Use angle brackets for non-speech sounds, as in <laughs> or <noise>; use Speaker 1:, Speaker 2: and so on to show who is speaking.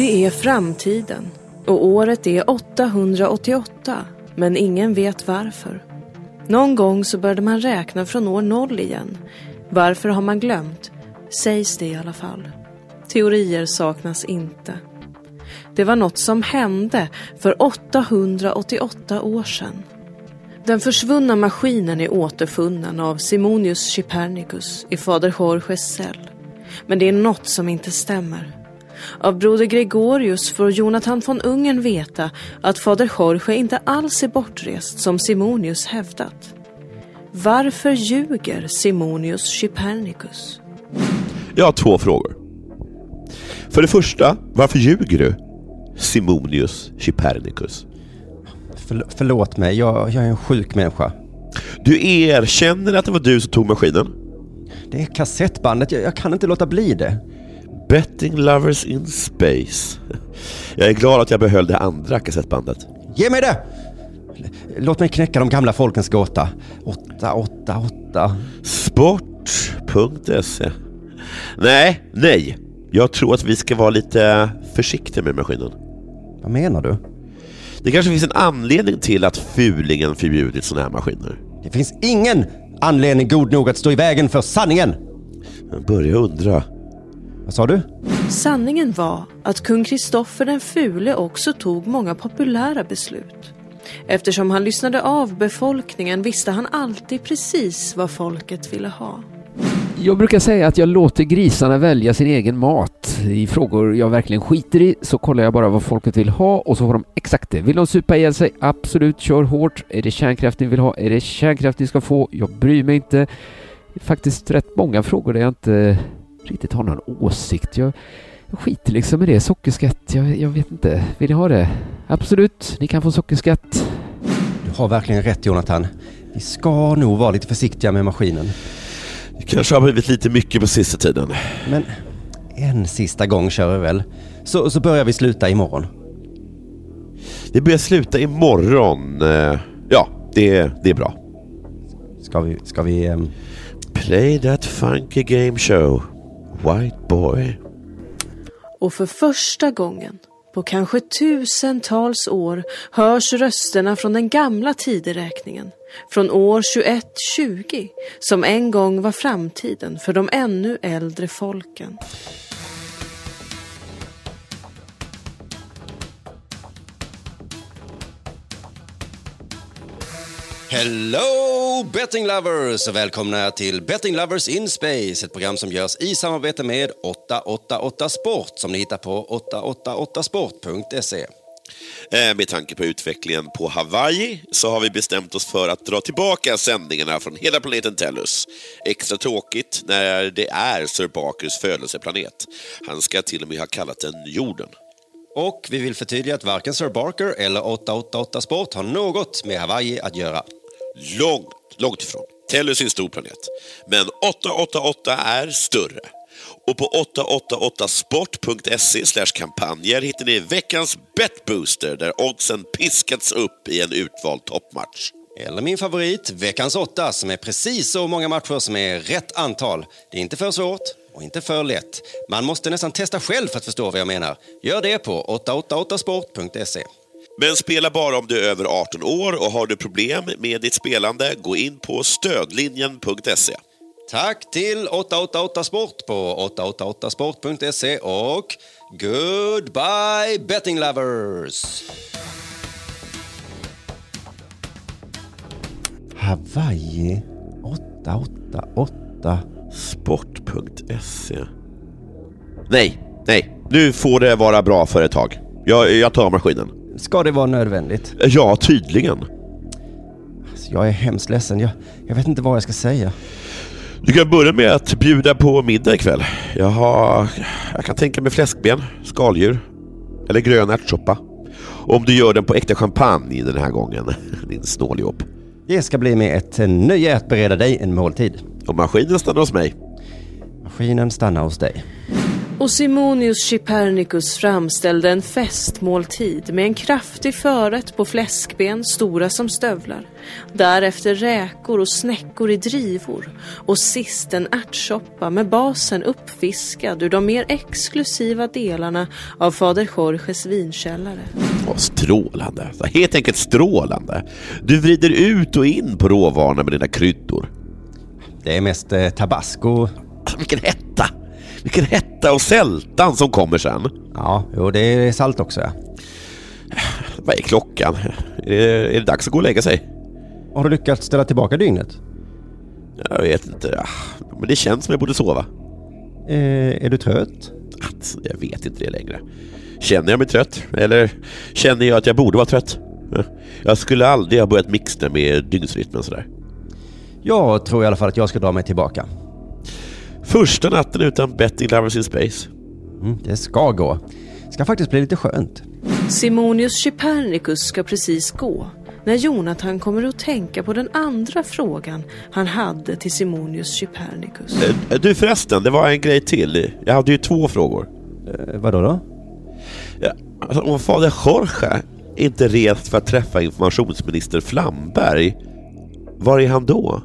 Speaker 1: Det är framtiden och året är 888 men ingen vet varför. Någon gång så började man räkna från år noll igen. Varför har man glömt? Sägs det i alla fall. Teorier saknas inte. Det var något som hände för 888 år sedan. Den försvunna maskinen är återfunnen av Simonius Copernicus i fader Jorges cell. Men det är något som inte stämmer. Av broder Gregorius får Jonathan von Ungern veta att fader Jorge inte alls är bortrest som Simonius hävdat. Varför ljuger Simonius Copernicus?
Speaker 2: Jag har två frågor. För det första, varför ljuger du? Simonius Copernicus.
Speaker 3: Förl- förlåt mig, jag, jag är en sjuk människa.
Speaker 2: Du erkänner att det var du som tog maskinen?
Speaker 3: Det är kassettbandet, jag, jag kan inte låta bli det.
Speaker 2: Betting Lovers in Space. Jag är glad att jag behöll det andra kassettbandet.
Speaker 3: Ge mig det! Låt mig knäcka de gamla folkens gåta. 888.
Speaker 2: Sport.se Nej, nej. Jag tror att vi ska vara lite försiktiga med maskinen.
Speaker 3: Vad menar du?
Speaker 2: Det kanske finns en anledning till att fulingen förbjudit sådana här maskiner.
Speaker 3: Det finns ingen anledning god nog att stå i vägen för sanningen.
Speaker 2: Jag börjar undra.
Speaker 3: Vad sa du?
Speaker 1: Sanningen var att kung Kristoffer den fule också tog många populära beslut. Eftersom han lyssnade av befolkningen visste han alltid precis vad folket ville ha.
Speaker 4: Jag brukar säga att jag låter grisarna välja sin egen mat. I frågor jag verkligen skiter i så kollar jag bara vad folket vill ha och så får de exakt det. Vill de supa ihjäl sig? Absolut, kör hårt. Är det kärnkraft ni vill ha? Är det kärnkraft ni ska få? Jag bryr mig inte. Det är faktiskt rätt många frågor där jag inte riktigt har någon åsikt. Jag, jag skiter liksom i det. Sockerskatt, jag, jag vet inte. Vill ni ha det? Absolut, ni kan få sockerskatt.
Speaker 3: Du har verkligen rätt Jonathan. Vi ska nog vara lite försiktiga med maskinen.
Speaker 2: Det kanske har blivit lite mycket på sista tiden.
Speaker 3: Men en sista gång kör vi väl. Så, så börjar vi sluta imorgon.
Speaker 2: Det börjar sluta imorgon. Eh, Ja, det, det är bra.
Speaker 3: Ska vi... Ska vi ehm,
Speaker 2: Play that funky game show. White boy.
Speaker 1: Och för första gången på kanske tusentals år hörs rösterna från den gamla tideräkningen. Från år 2120 som en gång var framtiden för de ännu äldre folken.
Speaker 3: Hello betting lovers och välkomna till Betting Lovers in Space, ett program som görs i samarbete med 888 Sport som ni hittar på 888sport.se.
Speaker 2: Eh, Med tanke på utvecklingen på Hawaii så har vi bestämt oss för att dra tillbaka sändningarna från hela planeten Tellus. Extra tråkigt när det är Sir Barkers födelseplanet. Han ska till och med ha kallat den jorden.
Speaker 3: Och vi vill förtydliga att varken Sir Barker eller 888 Sport har något med Hawaii att göra.
Speaker 2: Långt, långt ifrån. Tellus är en stor planet. Men 888 är större. Och på 888sport.se slash kampanjer hittar ni veckans betbooster där oddsen piskats upp i en utvald toppmatch.
Speaker 3: Eller min favorit, veckans åtta, som är precis så många matcher som är rätt antal. Det är inte för svårt och inte för lätt. Man måste nästan testa själv för att förstå vad jag menar. Gör det på 888sport.se.
Speaker 2: Men spela bara om du är över 18 år och har du problem med ditt spelande, gå in på stödlinjen.se.
Speaker 3: Tack till 888 Sport på 888sport.se och goodbye betting lovers! Hawaii 888.
Speaker 2: Sport.se. Nej, nej. Nu får det vara bra för ett tag. Jag, jag tar maskinen.
Speaker 3: Ska det vara nödvändigt?
Speaker 2: Ja, tydligen.
Speaker 3: Alltså, Jag är hemskt ledsen. Jag, jag vet inte vad jag ska säga.
Speaker 2: Du kan börja med att bjuda på middag ikväll. Jag har... Jag kan tänka mig fläskben, skaldjur eller grön ärtsoppa. Om du gör den på äkta champagne den här gången, <laughs> din snåljåp.
Speaker 3: Det ska bli med ett nöje att bereda dig en måltid.
Speaker 2: Och maskinen stannar hos mig.
Speaker 3: Maskinen stannar hos dig.
Speaker 1: Och Simonius Chypernicus framställde en festmåltid med en kraftig förrätt på fläskben stora som stövlar. Därefter räkor och snäckor i drivor och sist en ärtsoppa med basen uppfiskad ur de mer exklusiva delarna av fader Jorges vinkällare.
Speaker 2: Åh, strålande. Helt enkelt strålande. Du vrider ut och in på råvarorna med dina kryddor.
Speaker 3: Det är mest eh, tabasco.
Speaker 2: Vilken hetta! Vilken hetta och sältan som kommer sen.
Speaker 3: Ja, jo, det är salt också. Ja.
Speaker 2: Vad är klockan? Är det, är det dags att gå och lägga sig?
Speaker 3: Har du lyckats ställa tillbaka dygnet?
Speaker 2: Jag vet inte. Men det känns som jag borde sova.
Speaker 3: Eh, är du trött?
Speaker 2: Jag vet inte det längre. Känner jag mig trött? Eller känner jag att jag borde vara trött? Jag skulle aldrig ha börjat mixtra med dygnsrytmen sådär.
Speaker 3: Jag tror i alla fall att jag ska dra mig tillbaka.
Speaker 2: Första natten utan Betting Lovers in Space.
Speaker 3: Mm, det ska gå. Det ska faktiskt bli lite skönt.
Speaker 1: Simonius Chypernicus ska precis gå när Jonathan kommer att tänka på den andra frågan han hade till Simonius Chypernicus.
Speaker 2: Eh, Du förresten, det var en grej till. Jag hade ju två frågor.
Speaker 3: Eh, vadå då?
Speaker 2: Ja, alltså, om fader Jorge inte rest för att träffa informationsminister Flamberg, var är han då?